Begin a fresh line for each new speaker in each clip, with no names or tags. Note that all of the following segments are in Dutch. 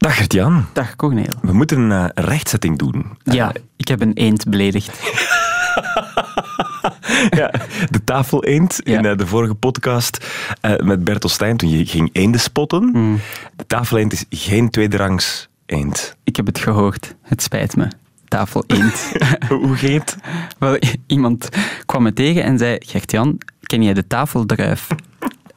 Dag Gert-Jan.
Dag Corneel.
We moeten een uh, rechtzetting doen.
Ja, uh, ik heb een eend beledigd.
ja, de tafel eend ja. in uh, de vorige podcast met Bertel Stijn toen je ging eenden spotten. Mm. De tafel eend is geen tweederangs eend.
Ik heb het gehoord. Het spijt me. Tafel eend.
Hoe ging het?
Wel, iemand kwam me tegen en zei, Gert-Jan, ken jij de tafeldruif?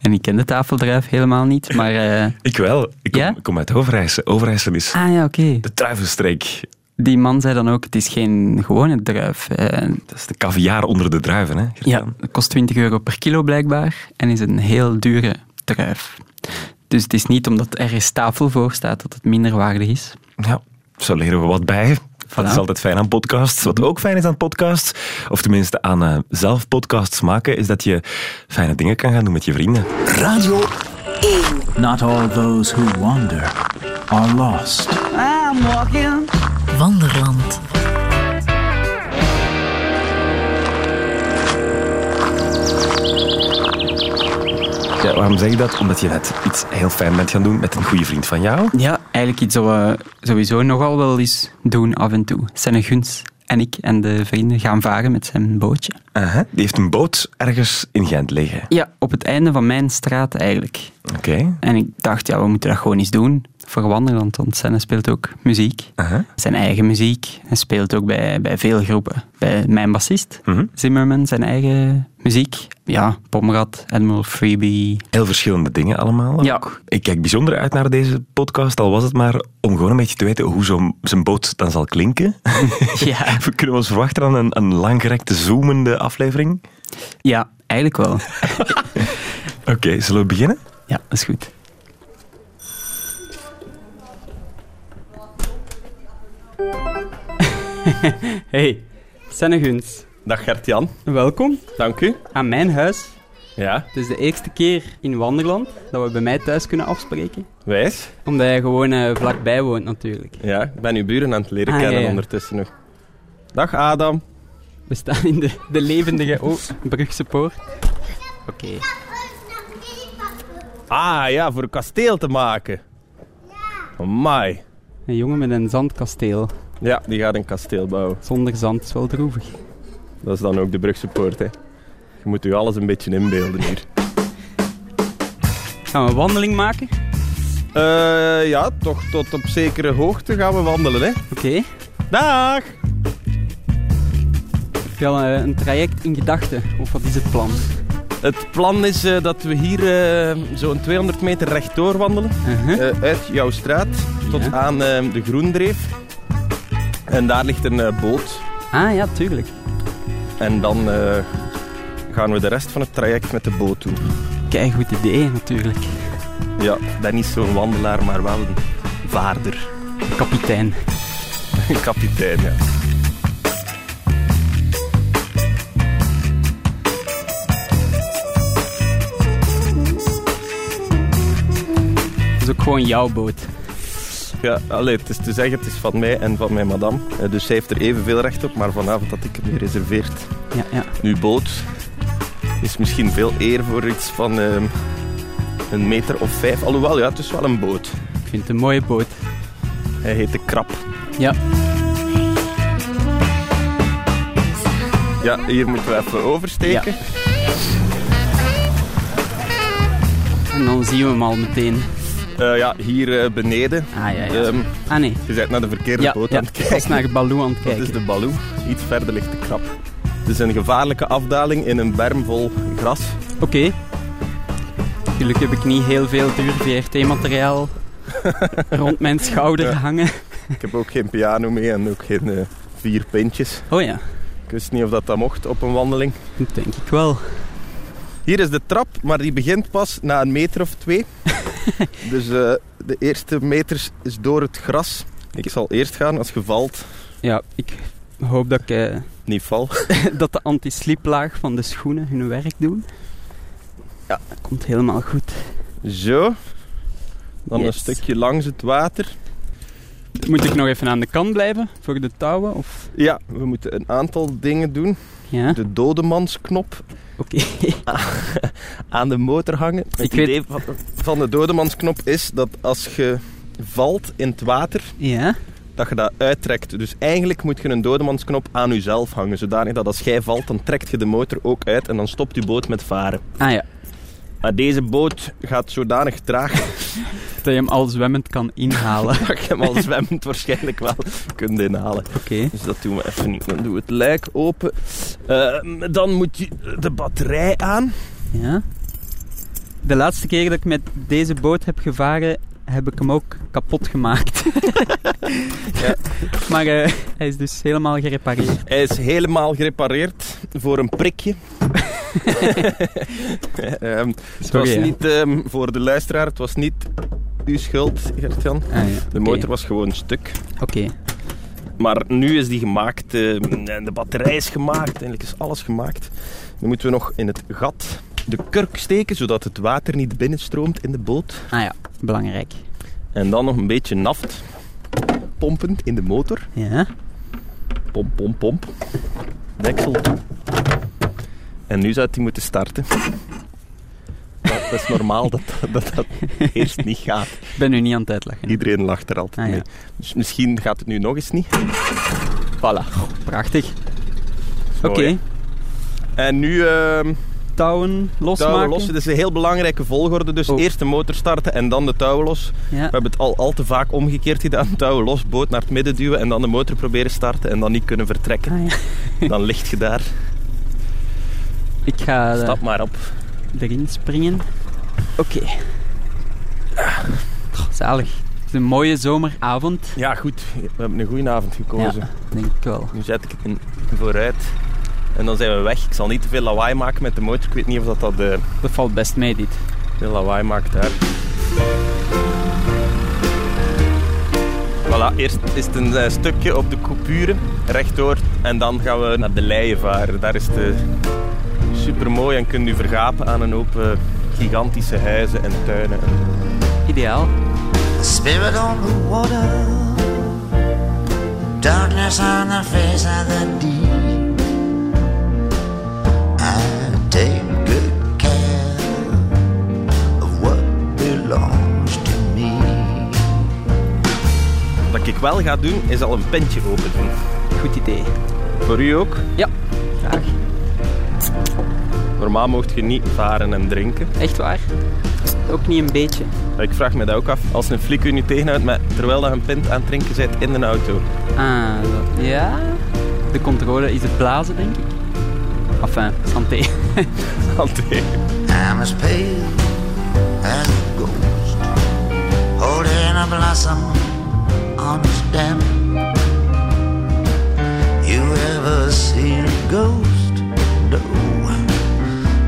En ik ken de tafeldruif helemaal niet, maar... Uh...
Ik wel. Ik kom, ja? kom uit Overijssel. Overijssel is
ah, ja, okay.
de druivenstreek.
Die man zei dan ook, het is geen gewone druif. Uh,
dat is de caviar onder de druiven, hè?
Ja, het kost 20 euro per kilo blijkbaar en is een heel dure druif. Dus het is niet omdat er ergens tafel voor staat dat het minder waardig is.
Ja, zo leren we wat bij. Dat is altijd fijn aan podcasts. Wat ook fijn is aan podcasts, of tenminste aan uh, zelf podcasts maken, is dat je fijne dingen kan gaan doen met je vrienden.
Radio 1.
Not all those who wander are lost.
I'm walking.
Wanderland.
Ja, waarom zeg je dat? Omdat je net iets heel fijn bent gaan doen met een goede vriend van jou.
Ja, eigenlijk iets dat we sowieso nogal wel eens doen af en toe. Zijn Guns en ik en de vrienden gaan varen met zijn bootje.
-huh. Die heeft een boot ergens in Gent liggen?
Ja, op het einde van mijn straat eigenlijk.
Oké.
En ik dacht, ja, we moeten dat gewoon eens doen voor Wanderland, want Senne speelt ook muziek.
Uh -huh.
Zijn eigen muziek. Hij speelt ook bij, bij veel groepen. Bij mijn bassist,
uh -huh.
Zimmerman, zijn eigen muziek. Ja, Pomrad, Admiral Freebie.
Heel verschillende dingen allemaal.
Ja.
Ik kijk bijzonder uit naar deze podcast, al was het maar om gewoon een beetje te weten hoe zo'n zijn boot dan zal klinken.
Ja.
We kunnen ons verwachten aan een, een langgerekte, zoomende aflevering?
Ja, eigenlijk wel.
Oké, okay, zullen we beginnen?
Ja, dat is goed. hey, Senneguns.
Dag Gert-Jan.
Welkom.
Dank u.
Aan mijn huis.
Ja.
Het is de eerste keer in Wanderland dat we bij mij thuis kunnen afspreken.
Wijs.
Omdat jij gewoon uh, vlakbij woont natuurlijk.
Ja, ik ben uw buren aan het leren
Ah,
kennen
ja, ja.
ondertussen nog. Dag Adam.
We staan in de, de levendige oh, Brugse poort. Oké.
Ah ja, voor een kasteel te maken. Amai.
Een jongen met een zandkasteel.
Ja, die gaat een kasteel bouwen.
Zonder zand is wel droevig.
Dat is dan ook de Brugse poort, hè. Je moet u alles een beetje inbeelden hier.
Gaan we een wandeling maken?
Eh ja, toch tot op zekere hoogte gaan we wandelen, hè.
Oké.
Dag!
Heb je al een traject in gedachten? Of wat is het plan?
Het plan is eh, dat we hier eh, zo'n 200 meter rechtdoor wandelen.
Uh-huh.
Eh, uit jouw straat tot
Ja.
aan de Groendreef. En daar ligt een boot.
Ah ja, tuurlijk.
En dan gaan we de rest van het traject met de boot doen.
Kijk, goed idee natuurlijk.
Ja, ik ben niet zo'n wandelaar, maar wel een vaarder.
Kapitein.
Kapitein, ja.
Is ook gewoon jouw boot.
Ja, allee, het is te zeggen, het is van mij en van mijn madame. Eh, dus zij heeft er evenveel recht op, maar vanavond had ik hem gereserveerd.
Ja, ja.
Uw boot is misschien veel eer voor iets van ehm, een meter of vijf. Alhoewel, ja, het is wel een boot.
Ik vind het een mooie boot.
Hij heet de Krab.
Ja.
Ja, hier moeten we even oversteken.
En dan zien we hem al meteen.
Ja, ja hier eh, beneden.
Ah ja, ja.
Ehm,
ah nee.
je bent naar de verkeerde boot
ja.
aan het
ik
kijken.
was naar Baloo aan het
Dat
kijken.
is de Baloo. Iets verder ligt de Krab. Het is een gevaarlijke afdaling in een berm vol gras.
Oké. Gelukkig heb ik niet heel veel duur VRT-materiaal rond mijn schouder hangen.
Ik heb ook geen piano mee en ook geen eh, vier pintjes.
Oh ja,
Ik wist niet of dat, dat mocht op een wandeling.
dat denk ik wel.
Hier is de trap, maar die begint pas na een meter of twee. dus eh, de eerste meters is door het gras. Ik zal eerst gaan als je valt.
Ja, ik hoop dat, ik, eh,
Niet val.
dat de anti-sliplaag van de schoenen hun werk doen. Ja, dat komt helemaal goed.
Zo. Dan een stukje langs het water.
Moet ik nog even aan de kant blijven voor de touwen? Of...
Ja, we moeten een aantal dingen doen.
Ja,
De dodemansknop
oké.
aan de motor hangen. Het
Ik weet-
idee van, van de dodemansknop is dat als je valt in het water,
Ja?
dat je dat uittrekt. Dus eigenlijk moet je een dodemansknop aan jezelf hangen, zodanig dat als jij valt, dan trekt je de motor ook uit en dan stopt je boot met varen.
Ah ja,
Maar deze boot gaat zodanig traag
dat je hem al zwemmend kan inhalen.
dat je hem al zwemmend waarschijnlijk wel kunt inhalen.
Oké.
Dus dat doen we even niet. Dan doen we het luik open. Eh, dan moet je de batterij aan.
Ja. De laatste keer dat ik met deze boot heb gevaren, heb ik hem ook kapot gemaakt.
Ja.
Maar eh, hij is dus helemaal gerepareerd.
Hij is helemaal gerepareerd voor een prikje. Ehm, het was niet, ehm, voor de luisteraar, het was niet uw schuld, Gert-Jan.
Ah, ja.
De motor was gewoon stuk.
Oké.
Maar nu is die gemaakt en de batterij is gemaakt. Eigenlijk is alles gemaakt. Nu moeten we nog in het gat de kurk steken, zodat het water niet binnenstroomt in de boot.
Ah ja, belangrijk.
En dan nog een beetje naft pompen in de motor.
Ja.
Pomp, pomp, pomp. Deksel toe. En nu zou hij moeten starten. Dat is normaal dat dat, dat eerst niet gaat.
Ik ben nu niet aan het uitleggen.
Iedereen lacht er altijd
Ah, ja.
mee. Dus misschien gaat het nu nog eens niet. Voilà.
Prachtig. Oké.
En nu ehm
Touwen losmaken.
touwen lossen. Dat is een heel belangrijke volgorde. Dus
Oh.
eerst de motor starten en dan de touwen los.
Ja.
We hebben het al, al te vaak omgekeerd gedaan. Touwen los, boot naar het midden duwen en dan de motor proberen starten en dan niet kunnen vertrekken.
Ah, ja.
Dan ligt je daar.
Ik ga eh,
Stap maar op.
erin springen. Oké. Goh, Zalig. Het is een mooie zomeravond.
Ja, goed. We hebben een goede avond gekozen.
Ja, denk ik wel.
Nu zet ik het in, vooruit. En dan zijn we weg. Ik zal niet te veel lawaai maken met de motor. Ik weet niet of dat, dat eh,
Dat valt best mee, dit.
veel lawaai maakt daar. Voilà, eerst is het een eh, stukje op de coupure, rechtdoor. En dan gaan we naar de Leien varen. Daar is het super mooi en kunt u vergapen aan een hoop eh, gigantische huizen en tuinen.
Ideaal.
Spirit on the water, darkness on the face of the deep. I take good care of what belongs to me.
Wat ik wel ga doen, is al een pentje open doen.
Goed idee.
Voor u ook?
Ja, graag.
Normaal mocht je niet varen en drinken.
Echt waar? Ook niet een beetje.
Maar Ik vraag me dat ook af. Als een flik u nu tegenhoudt, met, terwijl je een pint aan het drinken bent in de auto.
Ah, dat- ja. De controle is het blazen, denk ik. Enfin, santé.
Hanteer.
I'm as pale as a ghost, holding a blossom on a stem. You ever seen a ghost? No,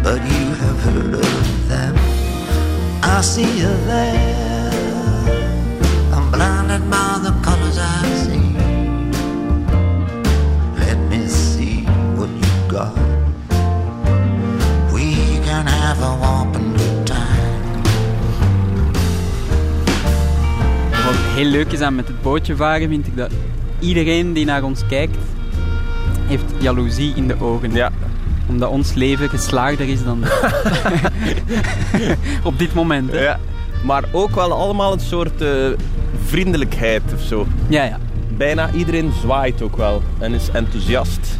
but you have heard of them. I see you there. I'm blinded by the colors I see. Let me see what you got. We can have a whopping good time.
Wat heel leuk is aan met het bootje varen, vind ik dat iedereen die naar ons kijkt, heeft jaloezie in de ogen.
Ja,
Omdat ons leven geslaagder is dan op dit moment. Hè?
ja. Maar ook wel allemaal een soort eh, vriendelijkheid of zo.
Ja, ja.
Bijna iedereen zwaait ook wel en is enthousiast.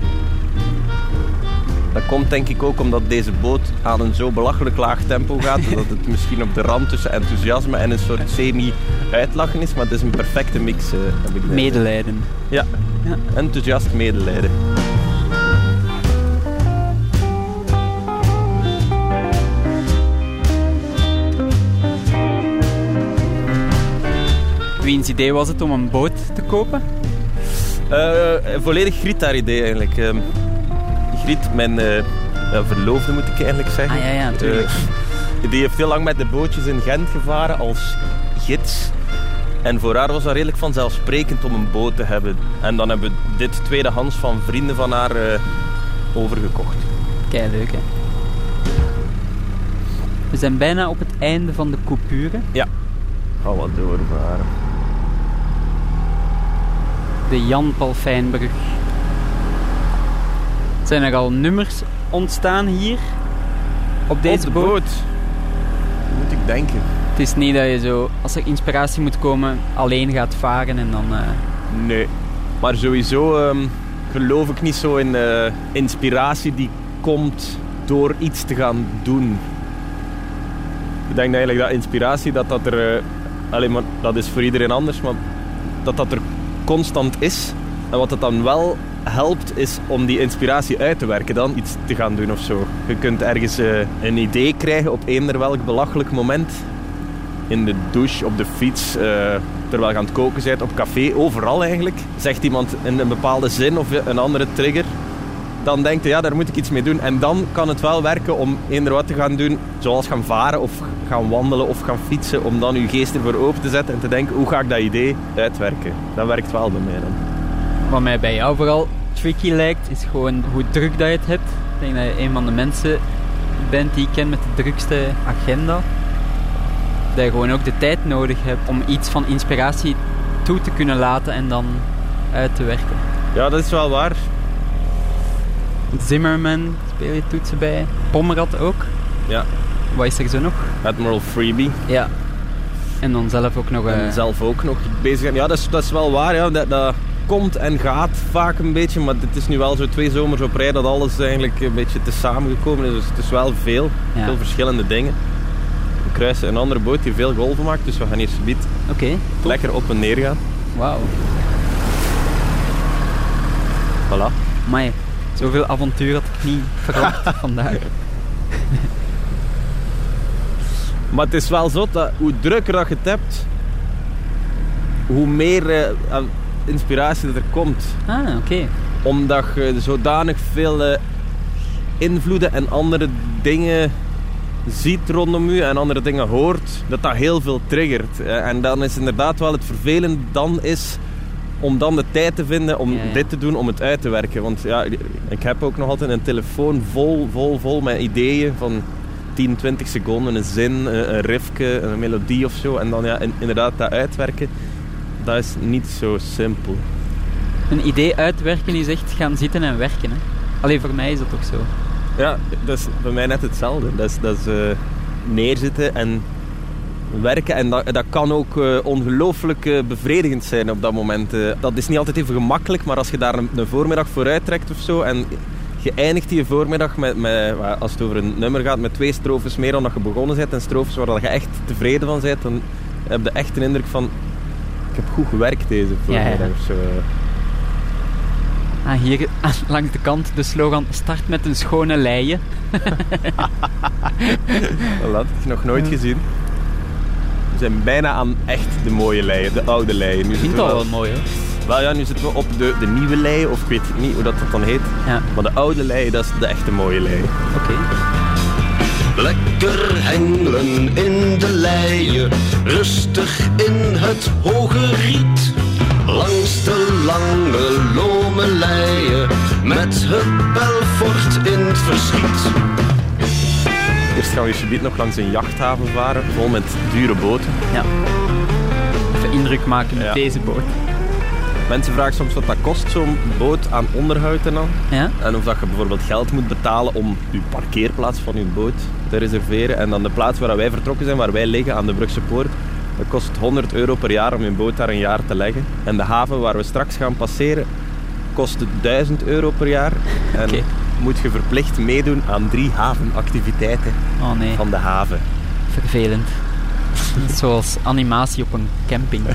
Dat komt denk ik ook omdat deze boot aan een zo belachelijk laag tempo gaat. dat het misschien op de rand tussen enthousiasme en een soort semi-uitlachen is. Maar het is een perfecte mix. eh, heb ik de-
Medelijden.
Ja,
Ja.
enthousiast medelijden.
Wiens idee was het om een boot te kopen?
Eh, volledig Griet haar idee eigenlijk. Ehm, Griet, mijn eh, ja, verloofde moet ik eigenlijk zeggen.
Ah ja, ja, natuurlijk.
Eh, die heeft heel lang met de bootjes in Gent gevaren als gids. En voor haar was dat redelijk vanzelfsprekend om een boot te hebben. En dan hebben we dit tweedehands van vrienden van haar overgekocht.
Kei leuk, hè? We zijn bijna op het einde van de coupure.
Ga wat doorvaren.
De Jan Palfijnbrug. Zijn er al nummers ontstaan hier? Op deze
Op de
boot?
boot. Moet ik denken.
Het is niet dat je zo, als er inspiratie moet komen, alleen gaat varen en dan... eh,
Nee. Maar sowieso ehm, geloof ik niet zo in eh, inspiratie die komt door iets te gaan doen. Ik denk eigenlijk dat inspiratie, dat dat er... eh, alleen maar, dat is voor iedereen anders, maar dat dat er constant is. En wat het dan wel helpt, is om die inspiratie uit te werken, dan iets te gaan doen of zo. Je kunt ergens eh, een idee krijgen op eender welk belachelijk moment. In de douche, op de fiets, eh, terwijl je aan het koken bent, op café, overal eigenlijk. Zegt iemand in een bepaalde zin of een andere trigger, dan denkt je, ja, daar moet ik iets mee doen. En dan kan het wel werken om eender wat te gaan doen, zoals gaan varen of gaan wandelen of gaan fietsen, om dan je geest ervoor open te zetten en te denken, hoe ga ik dat idee uitwerken? Dat werkt wel bij mij dan.
Wat mij bij jou vooral tricky lijkt, is gewoon hoe druk dat je het hebt. Ik denk dat je een van de mensen bent die ik ken met de drukste agenda. Dat je gewoon ook de tijd nodig hebt om iets van inspiratie toe te kunnen laten en dan uit te werken.
Ja, dat is wel waar.
Zimmerman speel je toetsen bij. Pommerad ook.
Ja,
Wat is er zo nog?
Admiral Freebie.
Ja. En dan zelf ook nog... eh,
En zelf ook nog bezig. Ja, dat is, dat is wel waar. Ja. Dat, dat komt en gaat vaak een beetje. Maar het is nu wel zo twee zomers op rij dat alles eigenlijk een beetje te samengekomen is. Dus het is wel veel.
Ja.
Veel verschillende dingen. We kruisen een andere boot die veel golven maakt. Dus we gaan hier subiet
Oké,
lekker op en neer gaan.
wauw.
Voilà.
Maar zoveel avontuur had ik niet verwacht vandaag.
Maar het is wel zo dat hoe drukker dat je het hebt, hoe meer eh, inspiratie er komt.
Ah, oké.
Omdat je zodanig veel eh, invloeden en andere dingen ziet rondom je en andere dingen hoort, dat dat heel veel triggert. Eh, En dan is inderdaad wel het vervelend dan is om dan de tijd te vinden om
Ja, ja.
dit te doen, om het uit te werken. Want ja, ik heb ook nog altijd een telefoon vol, vol, vol met ideeën van 10, 20 seconden, een zin, een riffje, een melodie of zo. En dan ja, in- inderdaad dat uitwerken, dat is niet zo simpel.
Een idee uitwerken is echt gaan zitten en werken. Hè. Alleen voor mij is dat ook zo.
Ja, dat is bij mij net hetzelfde. Dat is, dat is eh, neerzitten en werken. En dat, dat kan ook eh, ongelooflijk eh, bevredigend zijn op dat moment. Eh, dat is niet altijd even gemakkelijk, maar als je daar een, een voormiddag voor uittrekt of zo... En je eindigt die voormiddag met, met, als het over een nummer gaat, met twee strofes meer dan dat je begonnen bent. En strofes waar je echt tevreden van bent, dan heb je echt een indruk van... Ik heb goed gewerkt deze voormiddag
ja.
of zo.
Ah, hier aan- langs de kant de slogan start met een schone leien.
Dat had ik nog nooit gezien. We zijn bijna aan echt de mooie leien, de oude leien. Nu
Ik vind
zitten
het
we
al wel mooi hoor.
Wel ja, nu zitten we op de, de nieuwe leien, of ik weet niet hoe dat, dat dan heet.
Ja,
Maar de oude leien, dat is de echte mooie leien.
oké.
Lekker hengelen in de leien, rustig in het hoge riet. Langs de lange lome leien, met het Belfort in het verschiet.
Eerst gaan we subiet nog langs een jachthaven varen, vol met dure boten.
Ja. Even indruk maken met
Ja.
deze boot.
Mensen vragen soms wat dat kost, zo'n boot aan onderhoud en dan.
Ja?
En of dat je bijvoorbeeld geld moet betalen om je parkeerplaats van je boot te reserveren. En dan de plaats waar wij vertrokken zijn, waar wij liggen aan de Brugse Poort, dat kost 100 euro per jaar om je boot daar een jaar te leggen. En de haven waar we straks gaan passeren, kost 1000 euro per jaar. En
Oké.
Moet je verplicht meedoen aan drie havenactiviteiten
Oh nee,
van de haven.
vervelend. Zoals animatie op een camping.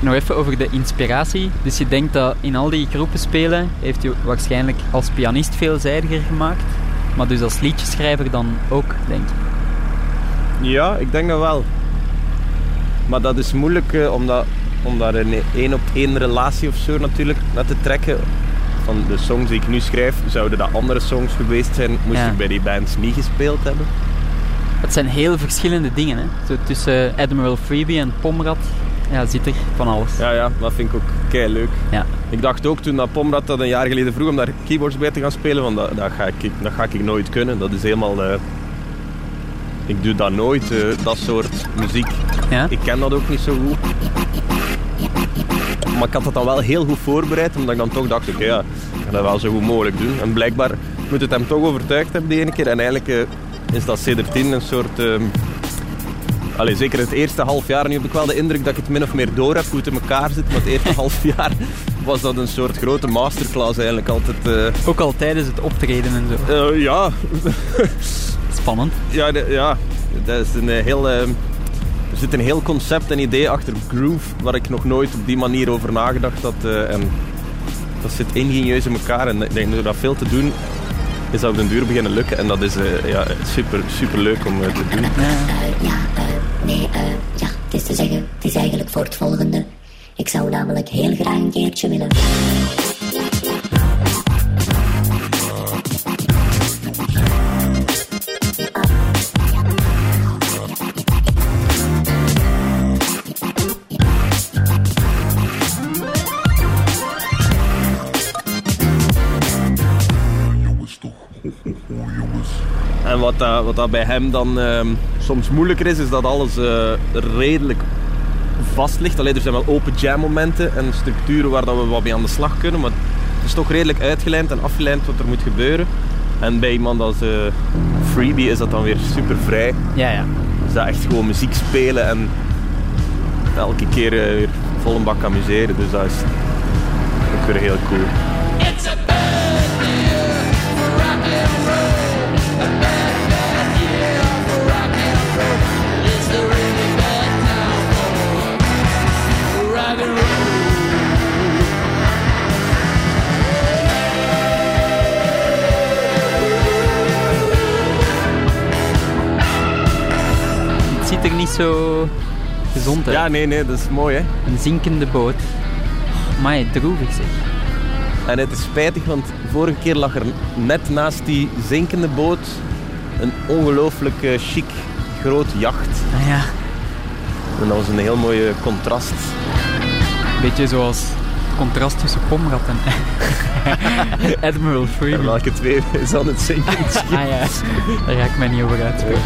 Nog even over de inspiratie. Dus je denkt dat in al die groepen spelen heeft u waarschijnlijk als pianist veelzijdiger gemaakt. Maar dus als liedjeschrijver dan ook, denk ik.
Ja, ik denk dat wel. Maar dat is moeilijk eh, om, dat, om daar een één op één relatie of zo natuurlijk naar te trekken. Van de songs die ik nu schrijf, zouden dat andere songs geweest zijn, moest
Ja.
ik bij die bands niet gespeeld hebben.
Het zijn heel verschillende dingen. Hè? Zo tussen Admiral Freebie en Pomrad ja, zit er van alles.
Ja, ja, dat vind ik ook kei leuk.
Ja.
Ik dacht ook toen dat Pomrad dat een jaar geleden vroeg om daar keyboards bij te gaan spelen, van dat, dat, ga, ik, dat ga ik nooit kunnen. Dat is helemaal... eh, ik doe dat nooit, eh, dat soort muziek.
Ja?
Ik ken dat ook niet zo goed. Maar ik had dat dan wel heel goed voorbereid, omdat ik dan toch dacht, oké, ja, ik ga dat wel zo goed mogelijk doen. En blijkbaar moet het hem toch overtuigd hebben die ene keer. En eigenlijk eh, is dat sindsdien een soort... ehm Allee, zeker het eerste half jaar. Nu heb ik wel de indruk dat ik het min of meer door heb hoe het in elkaar zit. Maar het eerste half jaar was dat een soort grote masterclass eigenlijk altijd. eh.
Ook al tijdens het optreden en zo.
Eh, ja,
Spannend.
ja, de- ja, dat is een heel... ehm, zit een heel concept en idee achter groove waar ik nog nooit op die manier over nagedacht had. eh, en dat zit ingenieus in elkaar en ik denk door dat veel te doen is dat op den duur beginnen lukken. En dat is eh, ja, super, super leuk om eh, te doen.
Ja, nee, ja, het is te zeggen, het is eigenlijk voor het volgende. Ik zou namelijk heel graag een keertje willen.
Wat, dat, wat dat bij hem dan ehm, soms moeilijker is, is dat alles eh, redelijk vast ligt. Alleen er zijn wel open jam momenten en structuren waar dat we wat mee aan de slag kunnen. Maar het is toch redelijk uitgelijnd en afgeleid wat er moet gebeuren. En bij iemand als eh, Freebie is dat dan weer super vrij.
Ja, ja.
Is dat echt gewoon muziek spelen en elke keer eh, weer vol een bak amuseren. Dus dat is ook weer heel cool.
Zo gezond uit.
Ja, nee, nee, dat is mooi hè.
Een zinkende boot. Maar droevig zeg.
En het is spijtig, want vorige keer lag er net naast die zinkende boot een ongelooflijk chic groot jacht.
Ah ja.
En dat was een heel mooi contrast.
Beetje zoals het contrast tussen Pomrad en Admiral
En
Freeman.
welke twee is aan het zinken?
Ah ja, daar ga ik mij niet over uitspreken.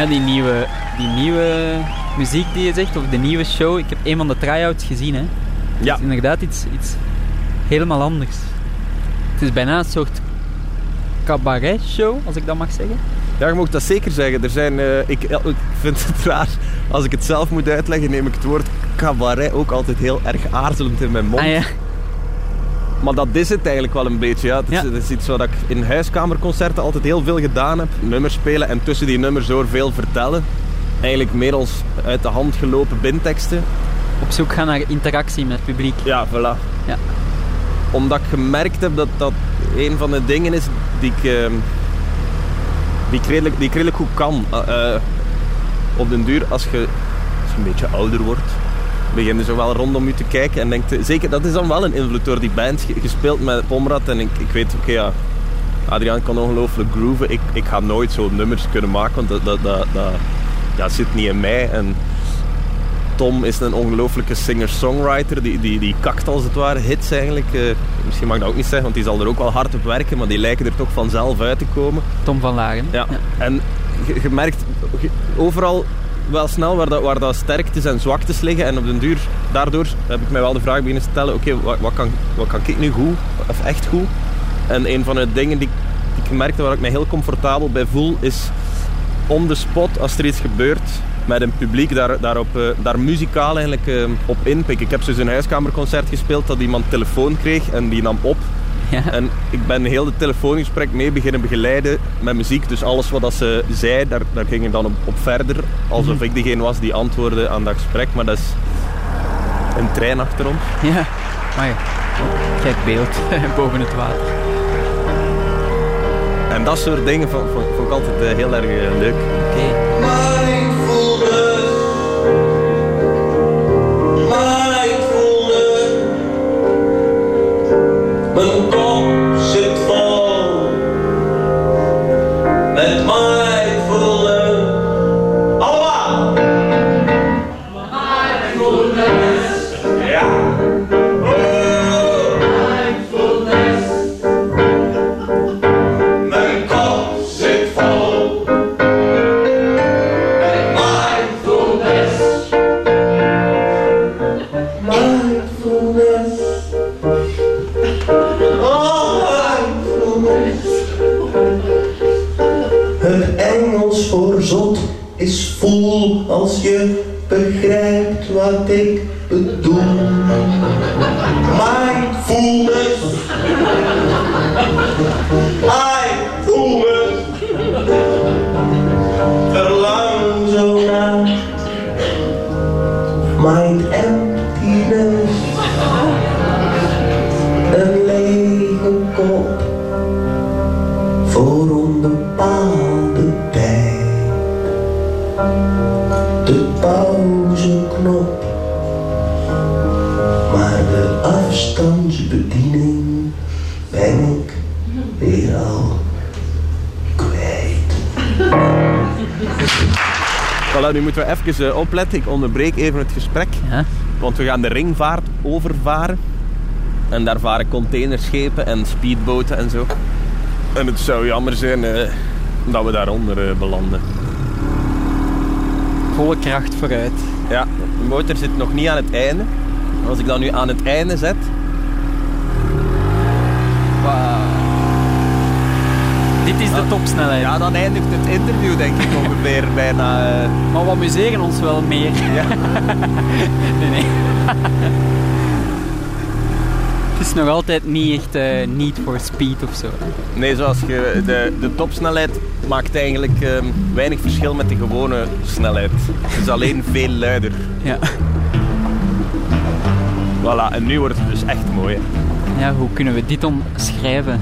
Ja, die nieuwe, die nieuwe muziek die je zegt, of de nieuwe show. Ik heb een van de try-outs gezien. Hè.
Ja.
Het is inderdaad iets, iets helemaal anders. Het is bijna een soort cabaret-show, als ik dat mag zeggen.
Ja, je mag dat zeker zeggen. Er zijn, eh, ik, ja, ik vind het raar, als ik het zelf moet uitleggen, neem ik het woord cabaret ook altijd heel erg aarzelend in mijn mond.
Ah ja,
Maar dat is het eigenlijk wel een beetje. Ja. Het, is,
Ja.
het is iets wat ik in huiskamerconcerten altijd heel veel gedaan heb. Nummers spelen en tussen die nummers door veel vertellen. Eigenlijk meer als uit de hand gelopen binteksten.
op zoek gaan naar interactie met het publiek.
Ja, voilà.
Ja.
Omdat ik gemerkt heb dat dat een van de dingen is die ik, ehm, die ik, redelijk, die ik redelijk goed kan. Eh, eh, op den duur, als je, als je een beetje ouder wordt, begin je zo wel rondom je te kijken en denkt, je- zeker, dat is dan wel een invloed door die band, ge- gespeeld met Pomrad en ik, ik weet, oké ja, Adriaan kan ongelooflijk grooven, ik, ik ga nooit zo nummers kunnen maken, want dat, dat, dat, dat, dat zit niet in mij en Tom is een ongelooflijke singer-songwriter. Die, die, die kakt als het ware hits eigenlijk. Eh, misschien mag ik dat ook niet zeggen, want die zal er ook wel hard op werken. Maar die lijken er toch vanzelf uit te komen.
Tom van Lagen.
Ja. En je, je merkt overal wel snel waar, dat, waar dat sterktes en zwaktes liggen. En op den duur, daardoor heb ik mij wel de vraag beginnen stellen. Oké, wat, wat, kan, wat kan ik nu goed? Of echt goed? En een van de dingen die, die ik merkte waar ik mij heel comfortabel bij voel, is on the spot, als er iets gebeurt met een publiek, daar, daarop, eh, daar muzikaal eigenlijk eh, op inpikken. Ik heb zo eens een huiskamerconcert gespeeld dat iemand telefoon kreeg en die nam op.
Ja.
En ik ben heel het telefoongesprek mee beginnen begeleiden met muziek. Dus alles wat dat ze zei, daar, daar ging ik dan op, op verder. Alsof ik degene was die antwoordde aan dat gesprek. Maar dat is een trein achter ons.
Ja, maar gek beeld boven het water.
En dat soort dingen vond, ik altijd eh, heel erg eh, leuk.
Oké.
Voilà, nu moeten we even eh, opletten. Ik onderbreek even het gesprek.
Ja.
Want we gaan de ringvaart overvaren. En daar varen containerschepen en speedboten en zo. En het zou jammer zijn eh, dat we daaronder eh, belanden.
Volle kracht vooruit.
Ja, de motor zit nog niet aan het einde. Als ik dat nu aan het einde zet,
Dit is de topsnelheid.
ja, dan eindigt het interview denk ik ongeveer bijna. eh,
Maar we amuseren ons wel meer. nee, nee. Het is nog altijd niet echt eh need for speed of zo.
Nee, zoals je, de, de topsnelheid maakt eigenlijk ehm, weinig verschil met de gewone snelheid. Het is alleen veel luider.
Ja.
Voilà, en nu wordt het dus echt mooi. hè.
ja, hoe kunnen we dit omschrijven?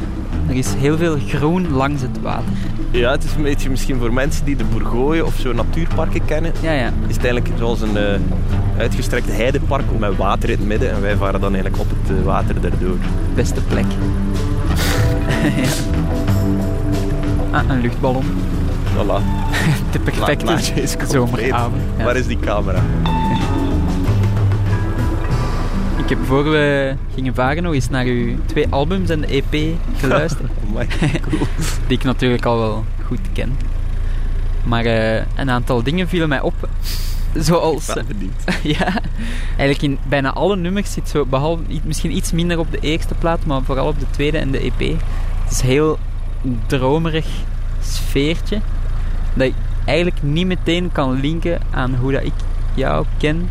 Er is heel veel groen langs het water.
Ja, het is een beetje misschien voor mensen die de Bourgogne of zo natuurparken kennen.
Ja, ja.
Is het eigenlijk zoals een eh, uitgestrekt heidepark met water in het midden. En wij varen dan eigenlijk op het eh, water daardoor.
Beste plek. ja. Ah, een luchtballon.
Voilà.
De perfecte zomeravond. Ja.
Waar is die camera?
Ik heb voor we gingen varen nog eens naar uw twee albums en de EP geluisterd.
Cool.
die ik natuurlijk al wel goed ken. Maar eh, een aantal dingen vielen mij op. Zoals...
Ik benieuwd.
ja, eigenlijk in bijna alle nummers zit zo, behalve misschien iets minder op de eerste plaat, maar vooral op de tweede en de EP. Het is heel dromerig sfeertje. Dat ik eigenlijk niet meteen kan linken aan hoe dat ik jou ken.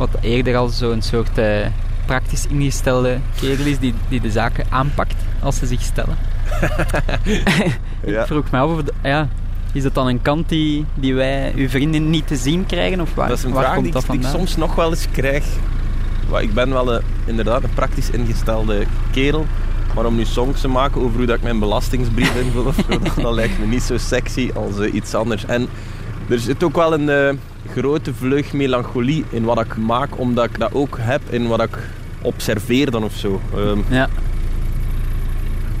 Wat eerder al zo'n soort eh, praktisch ingestelde kerel is die, die de zaken aanpakt als ze zich stellen.
Ja.
Ik vroeg me af of... de- ja, is dat dan een kant die, die wij, uw vrienden, niet te zien krijgen? Of waar,
Dat is een
waar
vraag
komt
die,
dat
ik- die ik
vandaan?
soms nog wel eens krijg. Ik ben wel een, inderdaad een praktisch ingestelde kerel. Maar om nu songs te maken over hoe dat ik mijn belastingsbrief invul dat, dat lijkt me niet zo sexy als eh, iets anders. En er zit ook wel een eh, grote vleug melancholie in wat ik maak, omdat ik dat ook heb in wat ik observeer dan of zo. Ehm,
Ja,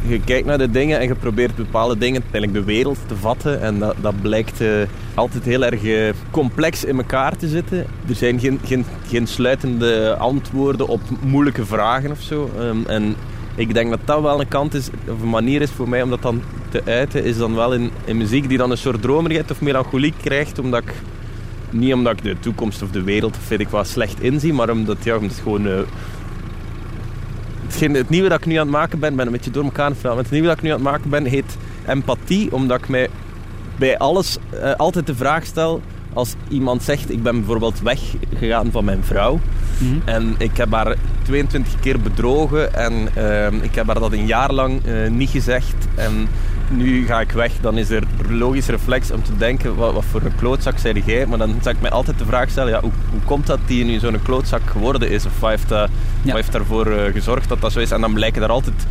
je kijkt naar de dingen en je probeert bepaalde dingen, eigenlijk de wereld te vatten. En dat, dat blijkt eh, altijd heel erg eh, complex in elkaar te zitten. Er zijn geen, geen, geen sluitende antwoorden op moeilijke vragen of zo. Ehm, en ik denk dat dat wel een kant is, of een manier is voor mij om dat dan te uiten, is dan wel in, in muziek die dan een soort dromerigheid of melancholie krijgt, omdat ik niet omdat ik de toekomst of de wereld of weet ik wat slecht inzie, maar omdat, ja, omdat het gewoon... eh, hetgeen- het nieuwe dat ik nu aan het maken ben, ben een beetje door elkaar aan het het nieuwe dat ik nu aan het maken ben, heet empathie, omdat ik mij bij alles eh, altijd de vraag stel, als iemand zegt, ik ben bijvoorbeeld weggegaan van mijn vrouw,
Mhm.
en ik heb haar 22 keer bedrogen en ehm, ik heb haar dat een jaar lang eh, niet gezegd. En nu ga ik weg. Dan is er een logisch reflex om te denken, wat, wat voor een klootzak zei jij? Maar dan zou ik mij altijd de vraag stellen, ja, hoe, hoe komt dat die nu zo'n klootzak geworden is? Of wat heeft, dat-
Ja.
wat heeft daarvoor eh, gezorgd dat dat zo is? En dan blijken daar altijd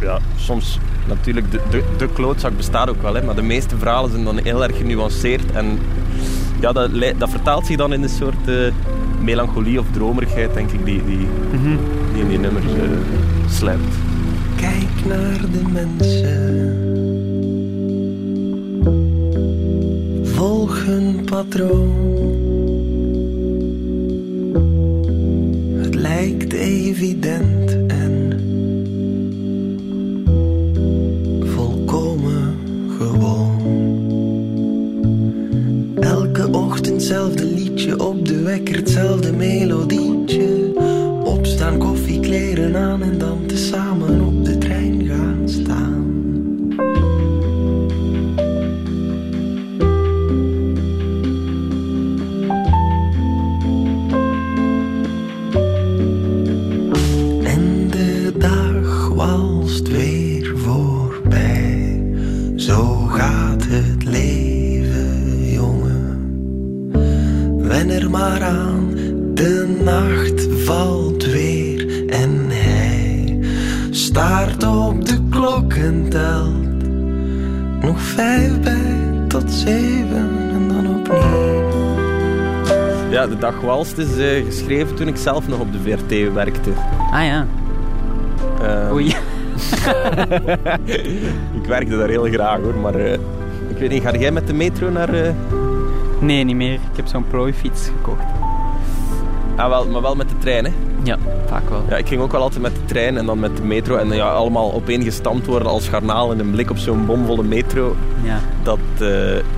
ja, soms natuurlijk, de, de, de klootzak bestaat ook wel, hè, maar de meeste verhalen zijn dan heel erg genuanceerd. En ja, dat, dat vertaalt zich dan in een soort eh, melancholie of dromerigheid, denk ik, die, die, die in die nummers eh, slijpt.
Kijk naar de mensen. Volg hun patroon. Het lijkt evident en volkomen gewoon. Elke ochtend hetzelfde liedje op de wekker, hetzelfde melodietje. Opstaan, koffie, kleren aan en dan tezamen op walst
is eh, geschreven toen ik zelf nog op de VRT werkte.
Ah ja.
Eh,
Oei.
ik werkte daar heel graag hoor, maar eh, ik weet niet, ga jij met de metro naar... eh,
Nee, niet meer. Ik heb zo'n plooifiets gekocht.
Ah, wel, maar wel met de trein, hè?
Ja, vaak wel.
Ja, ik ging ook wel altijd met de trein en dan met de metro. En ja, allemaal opeengestampt worden als garnaal in een blik op zo'n bomvolle metro.
Ja,
Dat,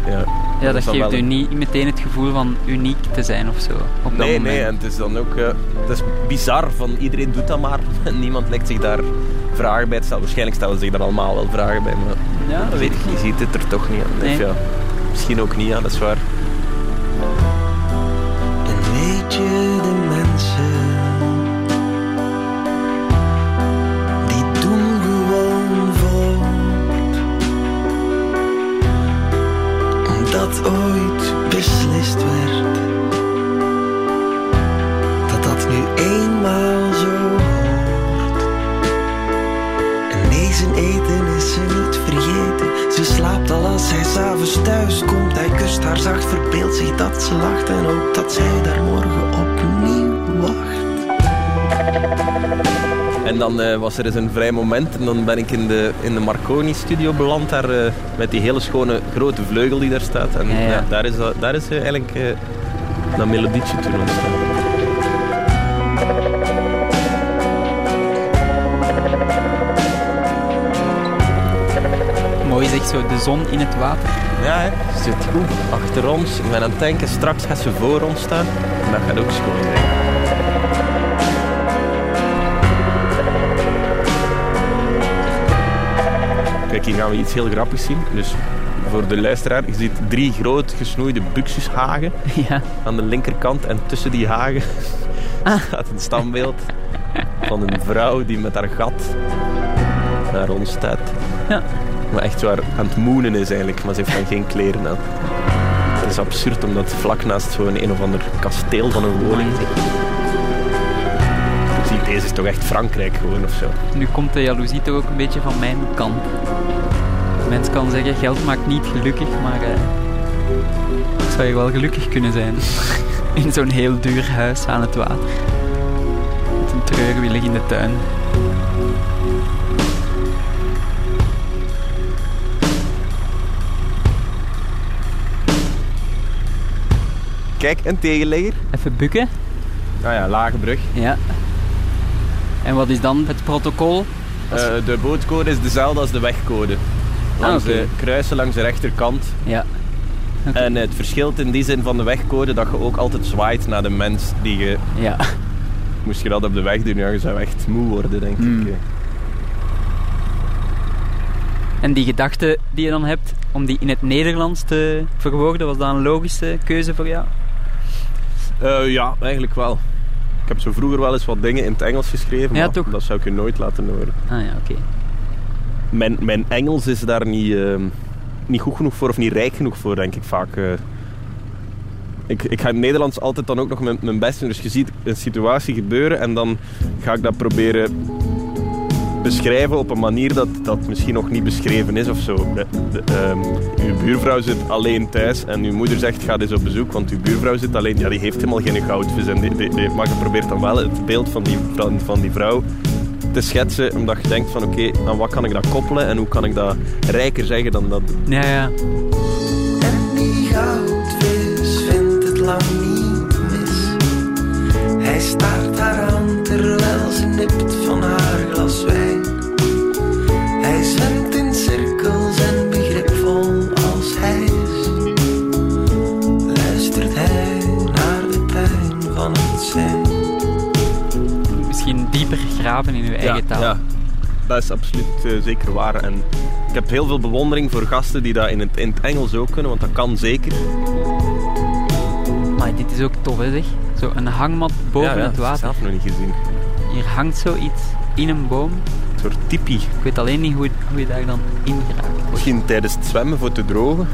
ja...
ja dat geeft u
een-
niet meteen het gevoel van uniek te zijn of zo. Op dat
Nee,
moment.
nee, en het is dan ook... eh, het is bizar, van iedereen doet dat maar. En niemand lijkt zich daar vragen bij te stellen. Waarschijnlijk stellen zich daar allemaal wel vragen bij, maar...
Ja, dat weet ik
Je ziet het er toch niet aan.
Nee.
Of ja, misschien ook niet, ja, dat is waar.
En weet je de ooit beslist werd dat dat nu eenmaal zo hoort. En zijn eten is ze niet vergeten. Ze slaapt al als hij s'avonds thuis komt. Hij kust haar zacht, verbeeldt zich dat ze lacht. En ook dat zij daar morgen opnieuw wacht.
En dan eh, was er eens een vrij moment en dan ben ik in de, in de Marconi-studio beland, daar eh, met die hele schone grote vleugel die daar staat. En
Ja,
ja,
ja.
daar is, daar is eh, eigenlijk dat melodietje toen ontstaan.
Mooi zeg zo, de zon in het water.
Ja, hè? zit goed. Achter ons, ik ben aan het denken, straks gaat ze voor ons staan. En dat gaat ook schoon zijn. Kijk, hier gaan we iets heel grappigs zien. Dus voor de luisteraar, je ziet drie groot gesnoeide buxushagen
Ja.
aan de linkerkant. En tussen die hagen staat een standbeeld van een vrouw die met haar gat naar ons staat.
Ja.
Maar echt waar aan het moenen is eigenlijk, maar ze heeft dan geen kleren aan. Het is absurd omdat vlak naast zo'n een of ander kasteel van een woning zit. Ik deze is toch echt Frankrijk gewoon of zo.
Nu komt de jaloezie toch ook een beetje van mijn kant. Mens kan zeggen, geld maakt niet gelukkig, maar eh, zou je wel gelukkig kunnen zijn. In zo'n heel duur huis aan het water. Met een treurwillig in de tuin.
Kijk, een tegenligger.
Even bukken.
Nou ja, lage brug.
Ja. En wat is dan het protocol?
Eh, de bootcode is dezelfde als de wegcode. Langs
Ah,
de kruisen langs de rechterkant.
Ja.
En het verschilt in die zin van de wegcode dat je ook altijd zwaait naar de mens die je...
Ja.
Moest je dat op de weg doen, ja, je zou echt moe worden, denk
Hmm.
ik.
En die gedachte die je dan hebt, om die in het Nederlands te verwoorden, was dat een logische keuze voor jou?
Eh, ja, eigenlijk wel. Ik heb zo vroeger wel eens wat dingen in het Engels geschreven,
Ja,
maar
toch?
dat zou ik je nooit laten horen.
Ah ja, oké.
Mijn, mijn Engels is daar niet, ehm, niet goed genoeg voor of niet rijk genoeg voor, denk ik vaak. eh. ik, ik ga in het Nederlands altijd dan ook nog mijn, mijn best doen. Dus je ziet een situatie gebeuren en dan ga ik dat proberen beschrijven op een manier dat dat misschien nog niet beschreven is of zo. De, ehm, uw buurvrouw zit alleen thuis en uw moeder zegt ga eens op bezoek, want uw buurvrouw zit alleen. Ja, die heeft helemaal geen goudvis. En die, die, die- maar je probeert dan wel het beeld van die, van, van die vrouw te schetsen, omdat je denkt van oké, aan wat kan ik dat koppelen en hoe kan ik dat rijker zeggen dan dat
Ja, ja.
Dat is absoluut eh, zeker waar. En ik heb heel veel bewondering voor gasten die dat in het, in het Engels ook kunnen, want dat kan zeker.
Maar dit is ook tof, hè, zeg. Zo een hangmat boven
ja, ja,
het
dat heb ik
water.
zelf nog niet gezien.
Hier hangt zoiets in een boom.
Een soort tipi.
Ik weet alleen niet hoe, hoe je daar dan in geraakt.
Misschien tijdens het zwemmen voor te drogen.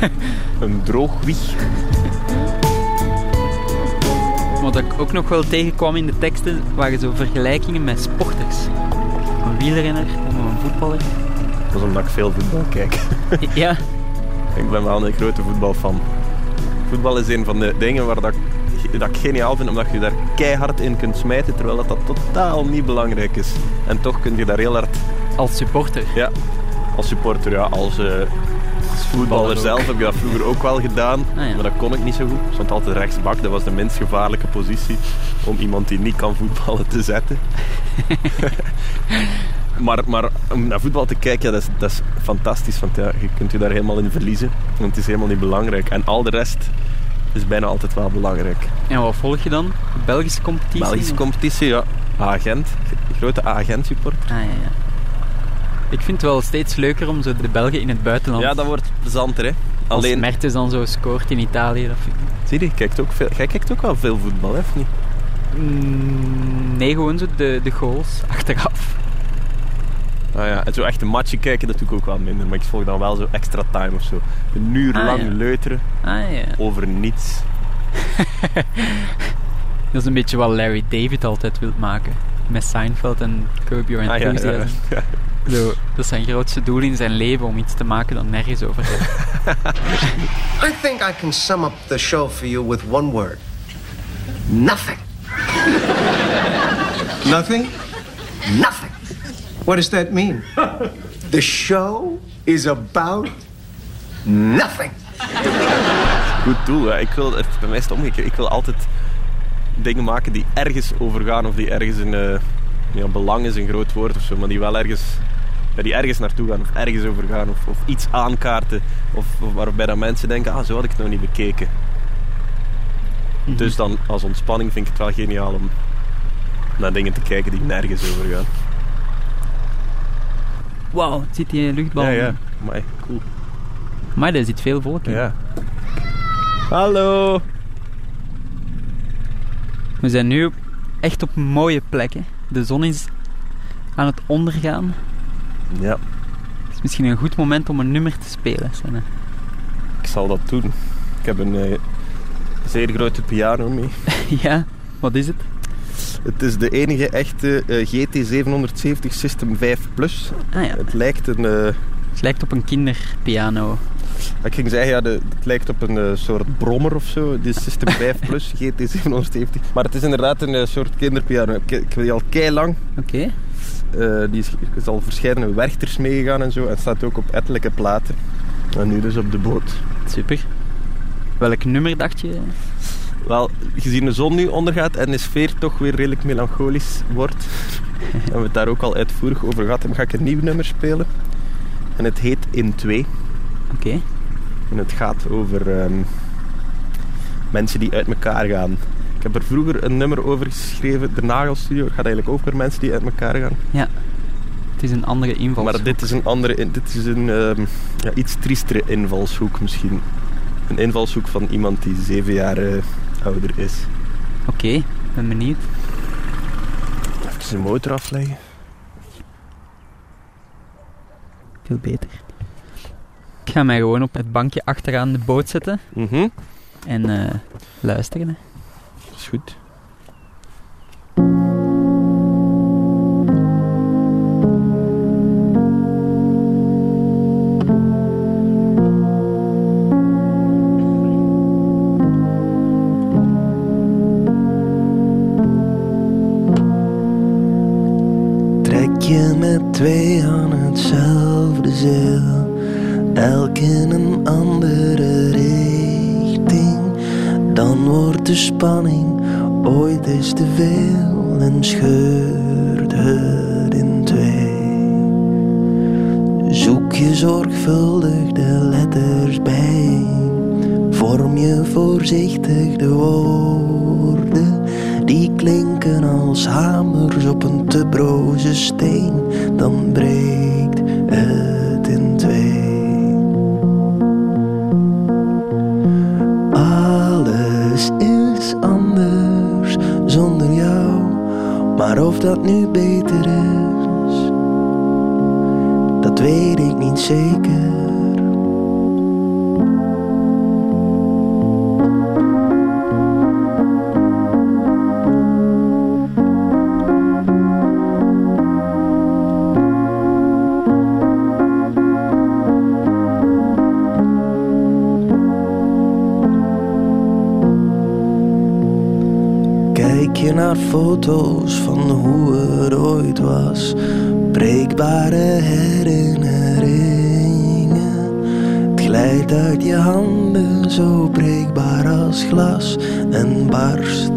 een droogwieg.
Wat ik ook nog wel tegenkwam in de teksten, waren zo vergelijkingen met sporters. Wielrenner of een voetballer.
Dat is omdat ik veel voetbal kijk.
Ja,
ik ben wel een grote voetbalfan. Voetbal is een van de dingen waar dat ik, dat ik geniaal vind, omdat je daar keihard in kunt smijten, terwijl dat, dat totaal niet belangrijk is. En toch kun je daar heel hard
als supporter.
Ja, als supporter, ja. Als, eh, als voetballer zelf heb ik dat vroeger ook wel gedaan.
Ah, ja.
Maar dat kon ik niet zo goed. Ik stond altijd rechtsbak. Dat was de minst gevaarlijke positie om iemand die niet kan voetballen te zetten. maar, maar om naar voetbal te kijken, ja, dat, is, dat is fantastisch. Want ja, je kunt je daar helemaal in verliezen. Want het is helemaal niet belangrijk. En al de rest is bijna altijd wel belangrijk.
En wat volg je dan? De Belgische competitie?
Belgische competitie, ja. Agent. Grote agent-support.
Ah, ja, ja. Ik vind het wel steeds leuker om zo de Belgen in het buitenland...
Ja, dat wordt plezanter, hè.
Als
Alleen,
Mertens dan zo scoort in Italië. Dat vind ik...
Zie je, kijkt ook veel, jij kijkt ook wel veel voetbal, hè, of niet?
Mm, nee, gewoon zo de, de goals achteraf.
Ah ja, en zo echt een matchje kijken, dat doe ik ook wel minder. Maar ik volg dan wel zo extra time of zo. Een uur
Ah,
lang
ja.
leuteren
Ah ja.
over niets.
Dat is een beetje wat Larry David altijd wil maken. Met Seinfeld en Curb Your
Ah, ja,
dat is zijn grootste doel in zijn leven, om iets te maken dat nergens over gaat.
I think I can sum up the show for you with one word nothing.
Nothing?
Nothing.
What does that mean?
The show is about nothing.
Goed doel, hè. Ik wil, bij mij is het omgekeerd. Ik wil altijd dingen maken die ergens over gaan of die ergens een eh, ja, belang is een groot woord of zo, maar die wel ergens, ja, die ergens naartoe gaan of ergens over gaan of, of iets aankaarten of, of waarbij dan mensen denken, ah, zo had ik het nog niet bekeken. Dus dan als ontspanning vind ik het wel geniaal om naar dingen te kijken die nergens over gaan.
Wauw, zit die luchtbal?
Ja, ja. Maar cool.
Maar daar zit veel volk in.
Ja. Hallo.
We zijn nu echt op mooie plekken. De zon is aan het ondergaan.
Ja,
Het is misschien een goed moment om een nummer te spelen. Senne.
ik zal dat doen. Ik heb een eh, zeer grote piano mee.
ja, wat is het?
Het is de enige echte eh, GT770 System 5 Plus.
Ah ja,
Het lijkt een... eh,
het lijkt op een kinderpiano.
ik ging zeggen, ja, de, het lijkt op een soort brommer of zo. De System 5 Plus GT770. Maar het is inderdaad een soort kinderpiano. Ik, ik wil die al kei lang.
Oké.
Eh, die is, is al verschillende werchters meegegaan en zo. En staat ook op ettelijke platen. En nu dus op de boot.
Super. Welk nummer dacht je?
Wel, gezien de zon nu ondergaat en de sfeer toch weer redelijk melancholisch wordt, en we het daar ook al uitvoerig over gehad hebben, ga ik een nieuw nummer spelen. En het heet In 2.
Oké.
En het gaat over ehm, mensen die uit elkaar gaan. Ik heb er vroeger een nummer over geschreven, de Nagelstudio. Gaat eigenlijk over mensen die uit elkaar gaan.
Ja. Het is een andere invalshoek.
Maar dit is een andere, dit is een ehm, ja, iets triestere invalshoek misschien. Een invalshoek van iemand die zeven jaar eh, ouder is.
Oké, ben benieuwd.
Even de motor afleggen.
Veel beter. Ik ga mij gewoon op het bankje achteraan de boot zetten
Mhm.
en eh, luisteren. Hè.
Dat is goed.
Ooit eens te veel en scheurt het in twee. Zoek je zorgvuldig de letters bij, vorm je voorzichtig de woorden. Die klinken als hamers op een te broze steen, dan breekt dat nu beter is, dat weet ik niet zeker. Foto's van hoe het ooit was, breekbare herinneringen. Het glijdt uit je handen, zo breekbaar als glas, en barst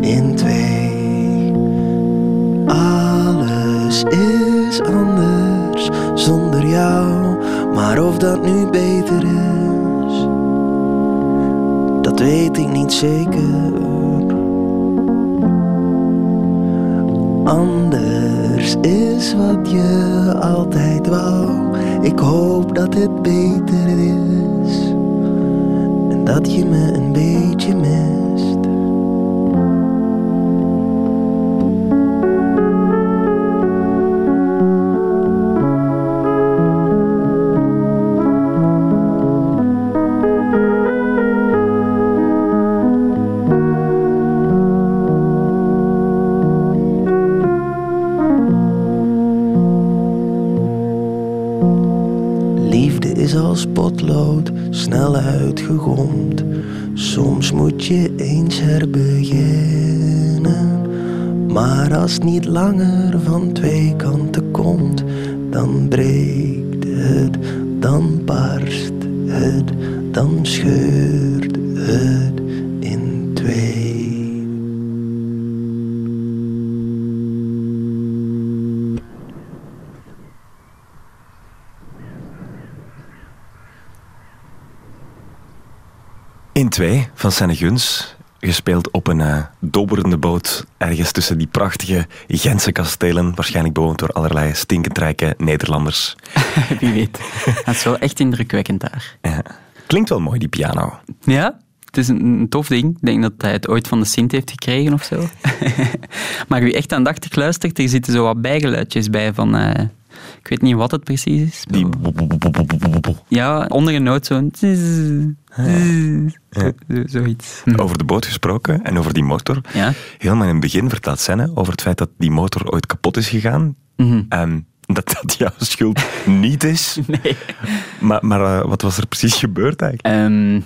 in twee. Alles is anders zonder jou, maar of dat nu beter is, dat weet ik niet zeker. Anders is wat je altijd wou. Ik hoop dat het beter is en dat je me een beetje mist. Als niet langer van twee kanten komt, dan breekt het, dan barst het, dan scheurt het in twee.
In 2 van Senne Guns, gespeeld op een eh dobberende boot ergens tussen die prachtige Gentse kastelen, waarschijnlijk bewoond door allerlei stinkend rijke Nederlanders.
Wie weet. Dat is wel echt indrukwekkend daar.
Ja. Klinkt wel mooi, die piano.
Ja, het is een, een tof ding. Ik denk dat hij het ooit van de Sint heeft gekregen of zo. maar wie echt aandachtig luistert, er zitten zo wat bijgeluidjes bij van... eh, ik weet niet wat het precies is.
Die
Ja, onder een noot zo'n... Zo- Zoiets.
Over de boot gesproken en over die motor.
Ja.
Helemaal in het begin vertelt Senne over het feit dat die motor ooit kapot is gegaan. En dat dat jouw schuld niet is.
Nee.
Maar, maar eh, wat was er precies gebeurd eigenlijk?
Ehm,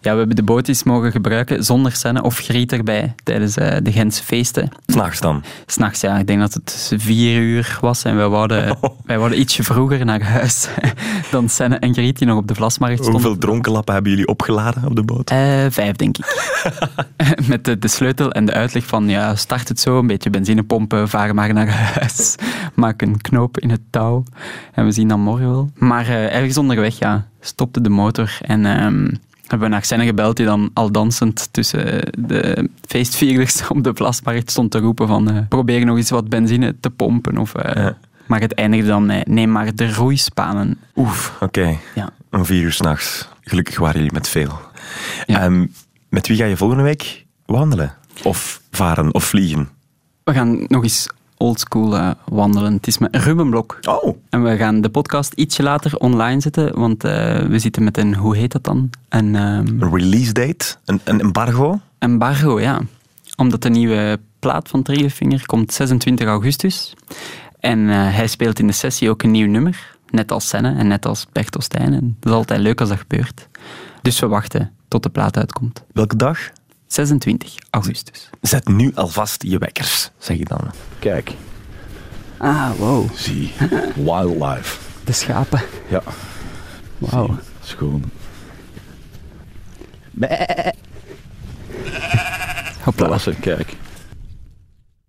ja, we hebben de boot eens mogen gebruiken zonder scène of griet erbij tijdens eh, de Gentse feesten.
S'nachts dan?
S'nachts, ja. Ik denk dat het vier uur was en wij wouden, wij wouden ietsje vroeger naar huis dan Senne en Griet die nog op de Vlasmarkt stonden.
Hoeveel dronkenlappen hebben jullie opgeladen op de boot?
Eh, vijf, denk ik. Met de, de sleutel en de uitleg van, ja, start het zo, een beetje benzine pompen, vaar maar naar huis. Maak een knoop in het touw en we zien dan morgen wel. Maar eh, ergens onderweg, ja, stopte de motor en ehm, hebben we naar Senne gebeld, die dan al dansend tussen de feestvierders op de plasmarkt stond te roepen van, eh, probeer nog eens wat benzine te pompen. Of, eh, Maar het eindigde dan, met, neem maar de roeispanen.
Oef, oké.
Ja.
Om vier uur s'nachts. Gelukkig waren jullie met veel. Ehm, met wie ga je volgende week wandelen? Of varen of vliegen?
We gaan nog eens oldschool eh, wandelen. Het is met Ruben Blok.
Oh.
En we gaan de podcast ietsje later online zetten, want eh, we zitten met een, hoe heet dat dan? Een ehm,
Een release date? Een, een embargo?
embargo, ja. Omdat de nieuwe plaat van Triefinger komt 26 augustus. En eh, hij speelt in de sessie ook een nieuw nummer. Net als Senne en net als Bertelstein. En dat is altijd leuk als dat gebeurt. Dus we wachten tot de plaat uitkomt.
Welke dag?
26 augustus.
Zet nu alvast je wekkers, zeg je dan.
Kijk,
Ah, wow.
Zie, wildlife.
De schapen.
Ja.
Wauw.
Dat was het, kijk.